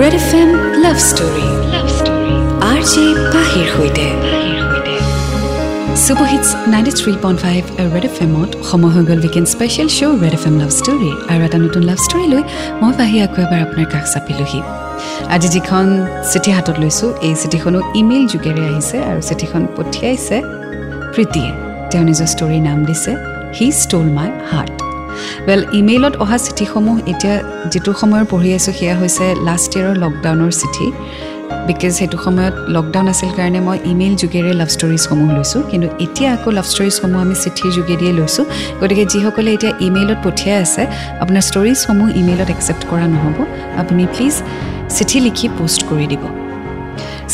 Red F M love story R J পাহিৰ সৈতে super hits ninety three point five red F এমত সময় হৈ গ'ল weekend special show' red F M love story আৰু এটা নতুন লাভ ষ্টৰী লৈ মই পাহি আকৌ এবাৰ আপোনাৰ কাষ চাপিলোহি। আজি যিখন চিঠি হাতত লৈছোঁ এই চিঠিখনো ইমেইল যোগেৰে আহিছে আৰু চিঠিখন পঠিয়াইছে প্ৰীতিয়ে। তেওঁ নিজৰ ষ্টৰীৰ নাম দিছে he stole my heart well ইমেইলত অহা চিঠিসমূহ এতিয়া যিটো সময়ৰ পঢ়ি আছোঁ সেয়া হৈছে লাষ্ট ইয়েৰৰ লকডাউনৰ চিঠি। বিকজ সেইটো সময়ত লকডাউন আছিল কাৰণে মই ইমেইল যোগেৰে লাভ ষ্টৰিজসমূহ লৈছোঁ। কিন্তু এতিয়া আকৌ লাভ ষ্টৰিজসমূহ আমি চিঠিৰ যোগেদিয়ে লৈছোঁ। গতিকে যিসকলে এতিয়া ইমেইলত পঠিয়াই আছে আপোনাৰ ষ্টৰিজসমূহ ইমেইলত একচেপ্ট কৰা নহ'ব। আপুনি প্লিজ চিঠি লিখি পষ্ট কৰি দিব।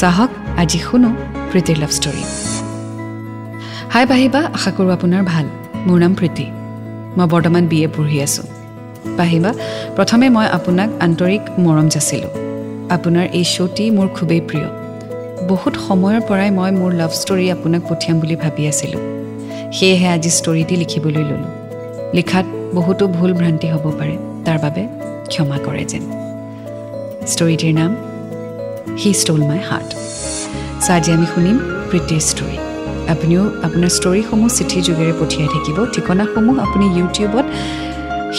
চাহক আজি শুনো প্ৰীতিৰ লাভ ষ্টৰী হাই পাহিবা আশা কৰোঁ আপোনাৰ ভাল। মোৰ নাম প্ৰীতি। মই বৰ্তমান বি এ পঢ়ি আছোঁ। পাহিবা প্ৰথমে মই আপোনাক আন্তৰিক মৰম যাচিলোঁ। আপোনাৰ এই শ্ব'টি মোৰ খুবেই প্ৰিয়। বহুত সময়ৰ পৰাই মই মোৰ লাভ ষ্টৰী আপোনাক পঠিয়াম বুলি ভাবি আছিলোঁ। সেয়েহে আজি ষ্টৰীটি লিখিবলৈ ল'লোঁ। লিখাত বহুতো ভুল ভ্ৰান্তি হ'ব পাৰে তাৰ বাবে ক্ষমা কৰে যেন। ষ্টৰীটিৰ নাম হি ষ্ট'ল মাই হাৰ্ট চ' আজি আমি শুনিম প্ৰীতিৰ ষ্টৰী আপুনিও আপোনাৰ ষ্টৰীসমূহ চিঠিৰ যোগেৰে পঠিয়াই থাকিব। ঠিকনাসমূহ আপুনি ইউটিউবত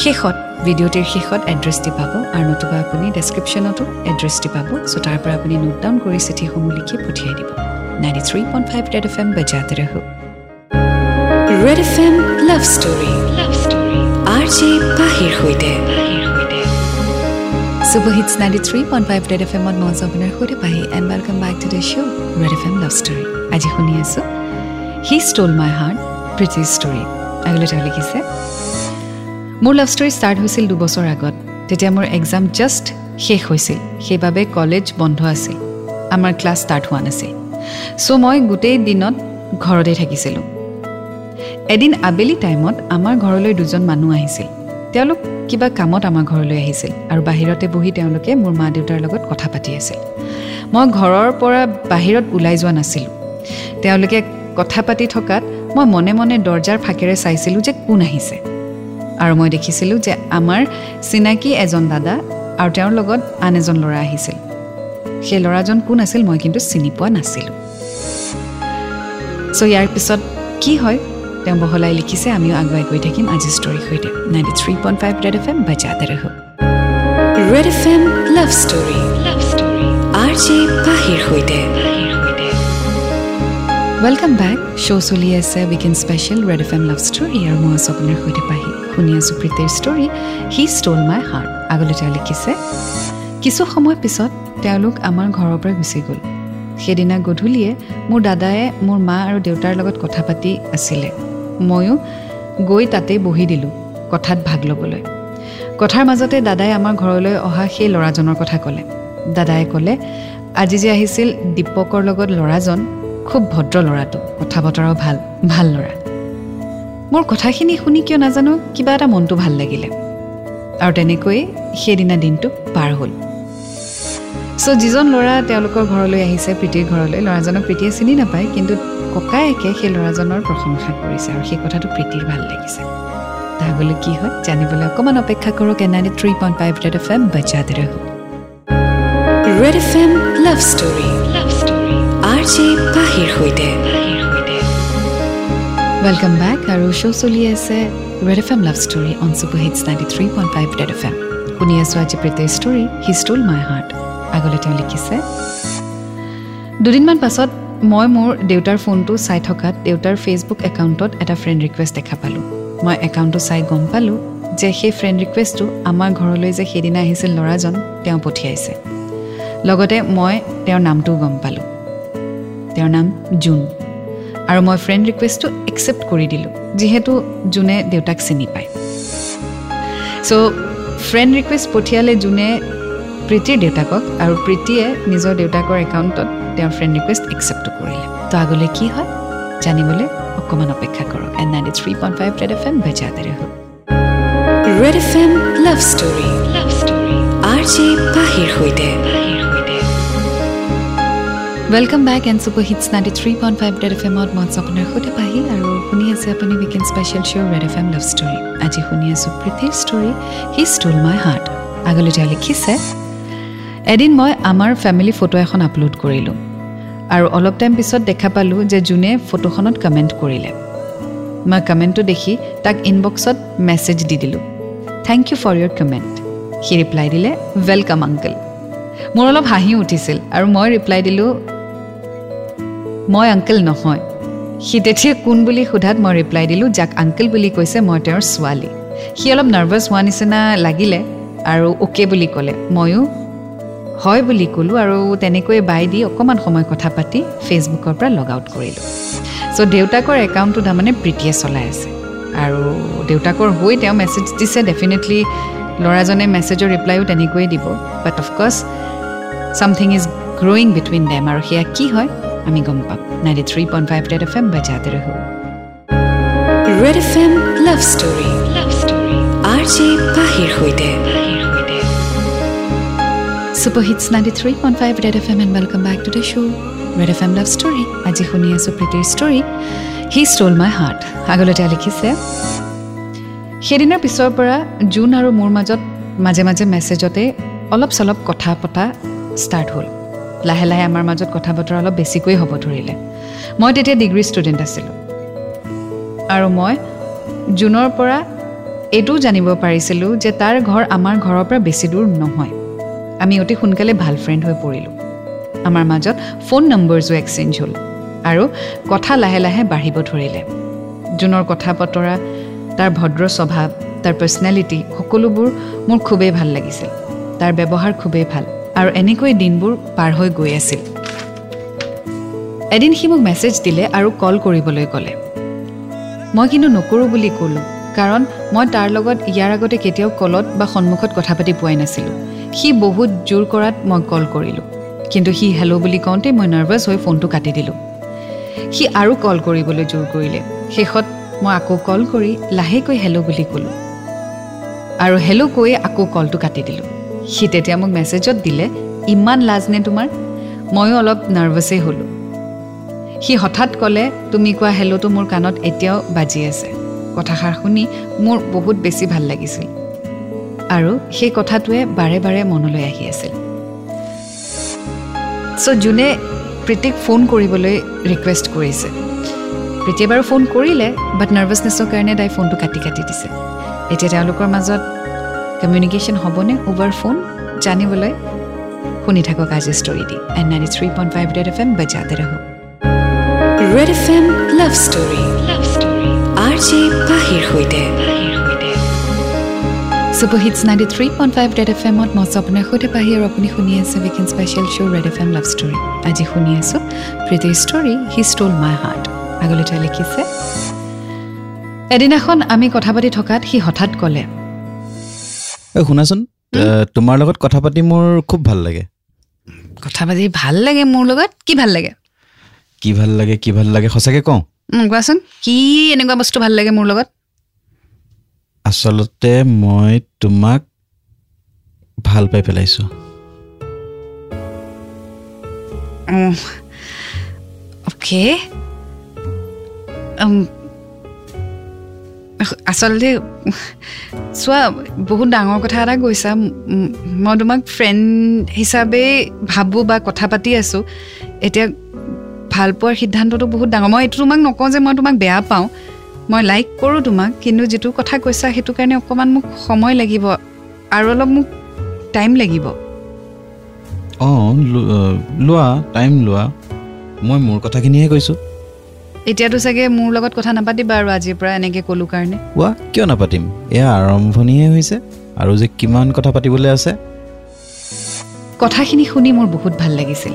শেষত ভিডিঅ'টিৰ শেষত এড্ৰেছটি পাব আৰু নতুবা আপুনি ডেছক্ৰিপশ্যনতো এড্ৰেছটি পাব। চ' তাৰ পৰা আপুনি নোট ডাউন কৰি চিঠিসমূহ লিখি পঠিয়াই দিব। Ninety three point five Red F M বজাতে ৰহো Red F M love story love story R J পাহিৰ সৈতে। Ninety three point five Red F এমত মই আপোনাৰ সৈতে। Pahi and welcome back to the show' Red F M love story আজি শুনি আছোঁ he stole my heart Preeti story আগলৈ তেওঁ লিখিছে মোৰ লাভ ষ্টৰী ষ্টাৰ্ট হৈছিল দুবছৰ আগত। তেতিয়া মোৰ এক্সাম জাষ্ট শেষ হৈছিল। সেইবাবে কলেজ বন্ধ আছিল। আমাৰ ক্লাছ ষ্টাৰ্ট হোৱা নাছিল। চ' মই গোটেই দিনত ঘৰতেই থাকিছিলোঁ। এদিন আবেলি টাইমত আমাৰ ঘৰলৈ দুজন মানুহ আহিছিল। তেওঁলোক কিবা কামত আমাৰ ঘৰলৈ আহিছিল আৰু বাহিৰতে বহি তেওঁলোকে মোৰ মা দেউতাৰ লগত কথা পাতি আছিল। মই ঘৰৰ পৰা বাহিৰত ওলাই যোৱা নাছিলোঁ। তেওঁলোকে কথা পাতি থকাত মই মনে মনে দৰ্জাৰ ফাকেৰে চাইছিলোঁ যে কোন আহিছে। আৰু মই দেখিছিলোঁ যে আমাৰ চিনাকি এজন দাদা আৰু তেওঁৰ লগত আন এজন ল'ৰা আহিছিল। সেই ল'ৰাজন কোন আছিল মই কিন্তু চিনি পোৱা নাছিলোঁ। চ' ইয়াৰ পিছত কি হয়? তেওঁ বহলাই লিখিছে আমিও আগুৱাই গৈ থাকিম আজি ষ্টৰীৰ সৈতে। Ninety three point five Red F M বাজাতে ৰহ। Red F M love story love story R J পাহিৰ সৈতে। ৱেলকাম বেক শ্ব' চলি আছে weekend special Red F M love story আৰু মই আছোঁ আপোনাৰ সৈতে পাহি। শুনি আছোঁ প্ৰীতিৰ story he stole my heart আগলৈ তেওঁ লিখিছে কিছু সময় পিছত তেওঁলোক আমাৰ ঘৰৰ পৰা গুচি গ'ল। সেইদিনা গধূলিয়ে মোৰ দাদায়ে মোৰ মা আৰু দেউতাৰ লগত কথা পাতি আছিলে। ময়ো গৈ তাতে বহি দিলোঁ কথাত ভাগ ল'বলৈ। কথাৰ মাজতে দাদাই আমাৰ ঘৰলৈ অহা সেই ল'ৰাজনৰ কথা ক'লে। দাদাই ক'লে আজি যে আহিছিল দীপকৰ লগত ল'ৰাজন খুব ভদ্ৰ ল'ৰাটো কথা বতৰাও ভাল ভাল ল'ৰা। মোৰ কথাখিনি শুনি কিয় নাজানো কিবা এটা মনটো ভাল লাগিলে। আৰু তেনেকৈয়ে সেইদিনা দিনটো পাৰ হ'ল। চ' যিজন ল'ৰা তেওঁলোকৰ ঘৰলৈ আহিছে প্ৰীতিৰ ঘৰলৈ ল'ৰাজনক প্ৰীতিয়ে চিনি নাপায় কিন্তু ককায়েকে সেই ল'ৰাজনৰ প্ৰশংসা কৰিছে আৰু সেই কথাটো প্ৰীতিৰ ভাল লাগিছে। তাহাবলৈ কি হয় জানিবলৈ অকণমান অপেক্ষা and ninety three point five Red F M ৰহ Red F M love story. R J পাহিৰ সৈতে। ৱেলকাম বেক আৰু শ্ব' চলি আছে Red F M love story on super hits ninety three point five Red F M শুনি আছোঁ আজি প্ৰীতিৰ story he stole my heart আগলৈ তেওঁ লিখিছে দুদিনমান পাছত মই মোৰ দেউতাৰ ফোনটো চাই থকাত দেউতাৰ ফেচবুক একাউণ্টত এটা ফ্ৰেণ্ড ৰিকুৱেষ্ট দেখা পালোঁ। মই একাউণ্টটো চাই গম পালোঁ যে সেই ফ্ৰেণ্ড ৰিকুৱেষ্টটো আমাৰ ঘৰলৈ যে সেইদিনা আহিছিল ল'ৰাজন তেওঁ পঠিয়াইছে। লগতে মই তেওঁৰ নামটোও গম পালোঁ। তেওঁৰ নাম জুন। আৰু মই ফ্ৰেণ্ড ৰিকুৱেষ্টটো একচেপ্ট কৰি দিলোঁ যিহেতু জোনে দেউতাক চিনি পায়। চ' ফ্ৰেণ্ড ৰিকুৱেষ্ট পঠিয়ালে জোনে প্ৰীতিৰ দেউতাকক আৰু প্ৰীতিয়ে নিজৰ দেউতাকৰ একাউণ্টত তেওঁৰ ফ্ৰেণ্ড ৰিকুৱেষ্ট একচেপ্টো কৰিলে। তো আগলৈ কি হয়? জানিবলৈ অকণমান অপেক্ষা কৰক। And ninety three point five Red F M বেজাতে ৰহ Red F M love story love story R J পাহিৰ সৈতে। Welcome back and super hits ninety three point five Red F এমত মই আপোনাৰ সৈতে পাহি আৰু শুনি আছে আপুনি weekend special show' Red F M love story আজি শুনি আছোঁ প্ৰীতিৰ story he stole my heart আগলৈ তেওঁ লিখিছে এদিন মই আমাৰ ফেমিলি ফটো এখন আপলোড কৰিলোঁ আৰু অলপ টাইম পিছত দেখা পালোঁ যে যোনে ফটোখনত কমেণ্ট কৰিলে মই কমেণ্টটো দেখি তাক ইনবক্সত মেছেজ দি দিলোঁ thank you for your comment C reply দিলে ৱেলকাম আংকল মোৰ অলপ হাঁহি উঠিছিল আৰু মই ৰিপ্লাই দিলোঁ মই আংকল নহয়। সি তেতিয়া কোন বুলি সোধাত মই ৰিপ্লাই দিলোঁ যাক আংকল বুলি কৈছে মই তেওঁৰ ছোৱালী। সি অলপ নাৰ্ভাছ হোৱা নিচিনা লাগিলে আৰু অ'কে বুলি ক'লে। ময়ো হয় বুলি ক'লোঁ আৰু তেনেকৈ বাই দি অকণমান সময় কথা পাতি ফেচবুকৰ পৰা লগ আউট কৰিলোঁ। চ' দেউতাকৰ একাউণ্টটো তাৰমানে প্ৰীতিয়ে চলাই আছে। আৰু দেউতাকৰ হৈ তেওঁ মেছেজ দিছে ডেফিনেটলি ল'ৰাজনে মেছেজৰ ৰিপ্লাইও তেনেকৈয়ে দিব। But of course something is growing between them আৰু সেয়া কি হয়? আমি গম পাম ninety three point five red F M বাজাতে ৰহো red F M love story love story R J পাহিৰ সৈতে super hits ninety three point five red F M and welcome back to the show' red F M love story আজি শুনি আছোঁ প্ৰীতিৰ story he stole my heart আগলৈ তেওঁ লিখিছে সেইদিনাৰ পিছৰ পৰা জুন আৰু মোৰ মাজত মাজে মাজে মেছেজতে অলপ চলপ কথা পতা ষ্টাৰ্ট হ'ল লাহে লাহে আমাৰ মাজত কথা বতৰা অলপ বেছিকৈ হ'ব ধৰিলে। মই তেতিয়া ডিগ্ৰী ষ্টুডেণ্ট আছিলোঁ। আৰু মই জুনৰ পৰা এইটোও জানিব পাৰিছিলোঁ যে তাৰ ঘৰ আমাৰ ঘৰৰ পৰা বেছি দূৰ নহয়। আমি অতি সোনকালে ভাল ফ্ৰেণ্ড হৈ পৰিলোঁ। আমাৰ মাজত ফোন নম্বৰছো এক্সচেঞ্জ হ'ল আৰু কথা লাহে লাহে বাঢ়িব ধৰিলে। জুনৰ কথা বতৰা তাৰ ভদ্ৰ স্বভাৱ তাৰ পাৰ্চনেলিটি সকলোবোৰ মোৰ খুবেই ভাল লাগিছিল। তাৰ ব্যৱহাৰ খুবেই ভাল। আৰু এনেকৈ দিনবোৰ পাৰ হৈ গৈ আছিল। এদিন সি মোক মেছেজ দিলে আৰু কল কৰিবলৈ ক'লে। মই কিন্তু নকৰোঁ বুলি ক'লোঁ কাৰণ মই তাৰ লগত ইয়াৰ আগতে কেতিয়াও কলত বা সন্মুখত কথা পাতি পোৱাই নাছিলোঁ। সি বহুত জোৰ কৰাত মই কল কৰিলোঁ কিন্তু সি হেল্ল' বুলি কওঁতেই মই নাৰ্ভাছ হৈ ফোনটো কাটি দিলোঁ। সি আৰু কল কৰিবলৈ জোৰ কৰিলে। শেষত মই আকৌ কল কৰি লাহেকৈ হেল্ল' বুলি ক'লোঁ। আৰু হেল্ল' কৈয়ে আকৌ কলটো কাটি দিলোঁ। সি তেতিয়া মোক মেছেজত দিলে ইমান লাজ নে তোমাৰ? ময়ো অলপ নাৰ্ভাছেই হ'লোঁ। সি হঠাৎ ক'লে তুমি কোৱা হেল্ল'টো মোৰ কাণত এতিয়াও বাজি আছে। কথাষাৰ শুনি মোৰ বহুত বেছি ভাল লাগিছিল। আৰু সেই কথাটোৱে বাৰে বাৰে মনলৈ আহি আছিল। চ' যোনে প্ৰীতিক ফোন কৰিবলৈ ৰিকুৱেষ্ট কৰিছে। প্ৰীতিয়ে বাৰু ফোন কৰিলে বাট নাৰ্ভাছনেছৰ কাৰণে তাই ফোনটো কাটি কাটি দিছে। এতিয়া তেওঁলোকৰ মাজত কমিউনিকেশ্যন হ'বনে? অ'ভাৰ ফোন জানিবলৈ শুনি থাকক আজি story the. And ninety three point five red F M বজাতে ৰহ red F M love story love story R J পাহিৰ সৈতে। Super hits ninety three point five red F এমত মই আপোনাৰ সৈতে পাহি আৰু আপুনি শুনি আছে weekend special show' red F M love story আজি শুনি আছোঁ প্ৰীতিৰ story he stole my heart আগলৈ তাই লিখিছে এদিনাখন আমি কথা পাতি থকাত সি হঠাৎ ক'লে শুনাচোন তোমাৰ লগত কথা পাতি মোৰ খুব ভাল লাগে। কথা পাতি ভাল লাগে মোৰ লগত? কি ভাল লাগে? কি ভাল লাগে কি ভাল লাগে সঁচাকৈ কওঁ? কোৱাচোন কি এনেকুৱা বস্তু ভাল লাগে মোৰ লগত? আচলতে মই তোমাক ভাল পাই পেলাইছোঁ। অ'কে। আচলতে চোৱা বহুত ডাঙৰ কথা এটা কৈছা। মই তোমাক ফ্ৰেণ্ড হিচাপে ভাবোঁ বা কথা পাতি আছোঁ। এতিয়া ভাল পোৱাৰ সিদ্ধান্তটো বহুত ডাঙৰ। মই এইটো তোমাক নকওঁ যে মই তোমাক বেয়া পাওঁ। মই লাইক কৰোঁ তোমাক কিন্তু যিটো কথা কৈছা সেইটো কাৰণে অকণমান মোক সময় লাগিব আৰু অলপ মোক টাইম লাগিব। অঁ লোৱা টাইম লোৱা। মই মোৰ কথাখিনিহে কৈছোঁ। এতিয়াতো চাগে মোৰ লগত কথা নাপাতিবা আৰু আজিৰ পৰা এনেকৈ ক'লোঁ কাৰণে। কোৱা কিয় নাপাতিম? এয়া আৰম্ভণিহে হৈছে। আৰু যে কিমান কথা পাতিবলৈ আছে? কথাখিনি শুনি মোৰ বহুত ভাল লাগিছিল।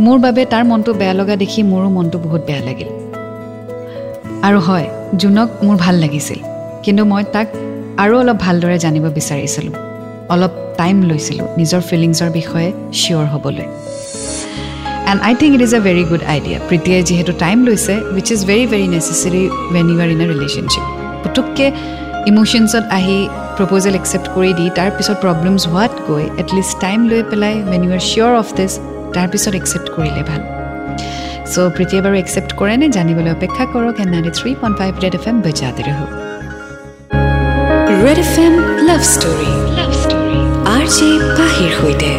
মোৰ বাবে তাৰ মনটো বেয়া লগা দেখি মোৰো মনটো বহুত বেয়া লাগিল। আৰু হয় জোনক মোৰ ভাল লাগিছিল। কিন্তু মই তাক আৰু অলপ ভালদৰে জানিব বিচাৰিছিলোঁ। অলপ টাইম লৈছিলোঁ নিজৰ ফিলিংছৰ বিষয়ে চিয়'ৰ হ'বলৈ। And I think it is a very good idea প্ৰীতিয়ে যিহেতু টাইম লৈছে which is very very necessary when you are in a relationship পুতুককৈ ইম'শ্যনছত আহি প্ৰপ'জেল একচেপ্ট কৰি দি তাৰপিছত প্ৰব্লেমছ হোৱাত গৈ এটলিষ্ট টাইম লৈ পেলাই when you are sure of this তাৰপিছত একচেপ্ট কৰিলে ভাল চ' প্ৰীতিয়ে বাৰু একচেপ্ট কৰেনে জানিবলৈ অপেক্ষা কৰক and ninety three point five red F M বজাতে ৰহ red F M love story love story R J পাহিৰ সৈতে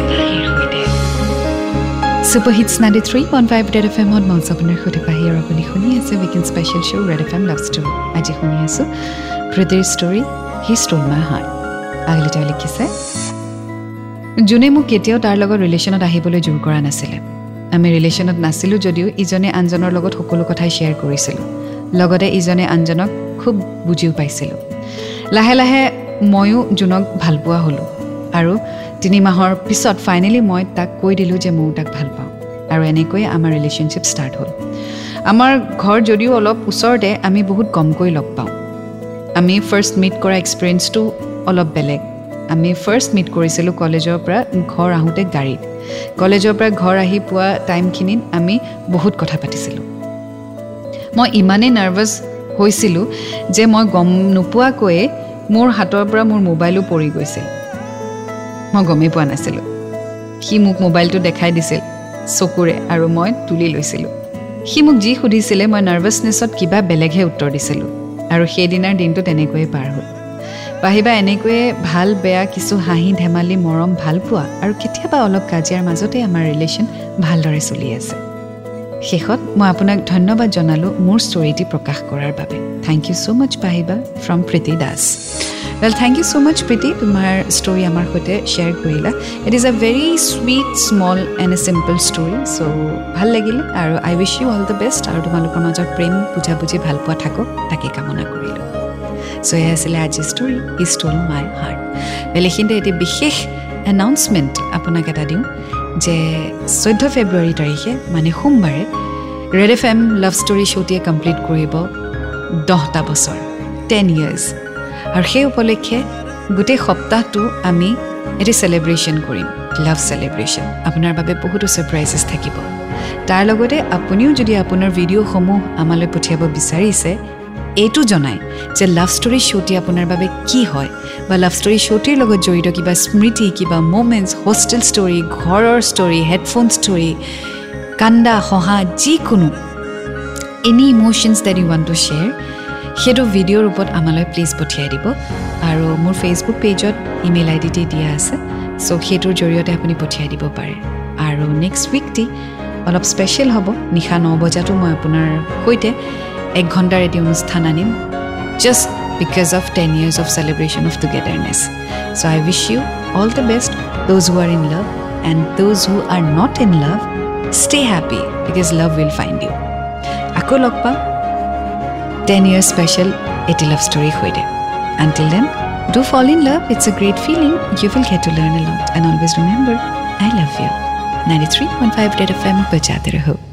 super hits ninety three point five red F এমত মঞ্চ আপোনাৰ সৈতে পাহি আৰু আপুনি শুনি আছে weekend special show' red F M love story আজি শুনি আছোঁ প্ৰীতিৰ story he stole my heart আগলৈ তেওঁ লিখিছে যোনে মোক কেতিয়াও তাৰ লগত ৰিলেশ্যনত আহিবলৈ জোৰ কৰা নাছিলে। আমি ৰিলেশ্যনত নাছিলোঁ যদিও ইজনে আনজনৰ লগত সকলো কথাই শ্বেয়াৰ কৰিছিলোঁ। লগতে ইজনে আনজনক খুব বুজিও পাইছিলোঁ। লাহে লাহে ময়ো জোনক ভাল পোৱা হ'লোঁ। আৰু তিনি মাহৰ পিছত ফাইনেলি মই তাক কৈ দিলোঁ যে ময়ো তাক ভাল পাওঁ আৰু এনেকৈয়ে আমাৰ ৰিলেশ্যনশ্বিপ ষ্টাৰ্ট হ'ল। আমাৰ ঘৰ যদিও অলপ ওচৰতে আমি বহুত কমকৈ লগ পাওঁ। আমি ফাৰ্ষ্ট মিট কৰা এক্সপিৰিয়েঞ্চটো অলপ বেলেগ। আমি ফাৰ্ষ্ট মিট কৰিছিলোঁ কলেজৰ পৰা ঘৰ আহোঁতে গাড়ীত। কলেজৰ পৰা ঘৰ আহি পোৱা টাইমখিনিত আমি বহুত কথা পাতিছিলোঁ। মই ইমানেই নাৰ্ভাছ হৈছিলোঁ যে মই গম নোপোৱাকৈয়ে মোৰ হাতৰ পৰা মোৰ মোবাইলো পৰি গৈছিল। মই গমেই পোৱা নাছিলোঁ। সি মোক মোবাইলটো দেখাই দিছিল। চকুৰে আৰু মই তুলি লৈছিলোঁ। সি মোক যি সুধিছিলে মই নাৰ্ভাছনেছত কিবা বেলেগহে উত্তৰ দিছিলোঁ আৰু সেইদিনাৰ দিনটো তেনেকৈয়ে পাৰ হ'ল। পাহিবা এনেকৈয়ে ভাল বেয়া কিছু হাঁহি ধেমালি মৰম ভাল পোৱা আৰু কেতিয়াবা অলপ কাজিয়াৰ মাজতে আমাৰ ৰিলেশ্যন ভালদৰে চলি আছে। শেষত মই আপোনাক ধন্যবাদ জনালোঁ মোৰ ষ্টৰিটি প্ৰকাশ কৰাৰ বাবে। থেংক ইউ ছ' মাছ পাহিবা from Priti Das well thank you so' much Priti তোমাৰ ষ্টৰি আমাৰ সৈতে শ্বেয়াৰ কৰিলা it is a very sweet small and a simple story so' ভাল লাগিলে আৰু I wish you all the best আৰু তোমালোকৰ মাজত প্ৰেম বুজাবুজি ভাল পোৱা থাকক তাকে কামনা কৰিলোঁ চ' এয়া আছিলে আজিৰ story he stole my heart well এইখিনিতে এটি বিশেষ এনাউন্সমেণ্ট আপোনাক এটা দিওঁ যে চৈধ্য ফেব্ৰুৱাৰী তাৰিখে মানে সোমবাৰে red F M love story শ্ব'টিয়ে complete কৰিব দহটা বছৰ টেন ইয়াৰ্ছ আৰু সেই উপলক্ষে গোটেই সপ্তাহটো আমি এটি চেলিব্ৰেশ্যন কৰিম লাভ চেলিব্ৰেশ্যন আপোনাৰ বাবে বহুতো ছাৰপ্ৰাইজেছ থাকিব। তাৰ লগতে আপুনিও যদি আপোনাৰ ভিডিঅ'সমূহ আমালৈ পঠিয়াব বিচাৰিছে এইটো জনাই যে লাভ ষ্টৰী শ্ব'টি আপোনাৰ বাবে কি হয় বা লাভ ষ্টৰী শ্ব'টিৰ লগত জড়িত কিবা স্মৃতি কিবা মমেণ্টছ হোষ্টেল ষ্টৰী ঘৰৰ ষ্টৰী হেডফোন ষ্টৰী কান্দা হহা যিকোনো any emotions that you want to share সেইটো ভিডিঅ'ৰ ৰূপত আমালৈ প্লিজ পঠিয়াই দিব। আৰু মোৰ ফেচবুক পেজত ইমেইল আই ডিটি দিয়া আছে। চ' সেইটোৰ জৰিয়তে আপুনি পঠিয়াই দিব পাৰে। আৰু নেক্সট উইকটি অলপ স্পেচিয়েল হ'ব। নিশা ন বজাতো মই আপোনাৰ সৈতে এক ঘণ্টাৰ এটি অনুষ্ঠান আনিম। Just because of ten years of celebration of togetherness so' I wish you all the best those who are in love and those who are not in love stay happy because love will find you আকৌ লগ পাম ten years special এটি love ষ্টৰীৰ সৈতে until then do fall in love it's a great feeling you will get to learn a lot and always remember I love you ninety three point five red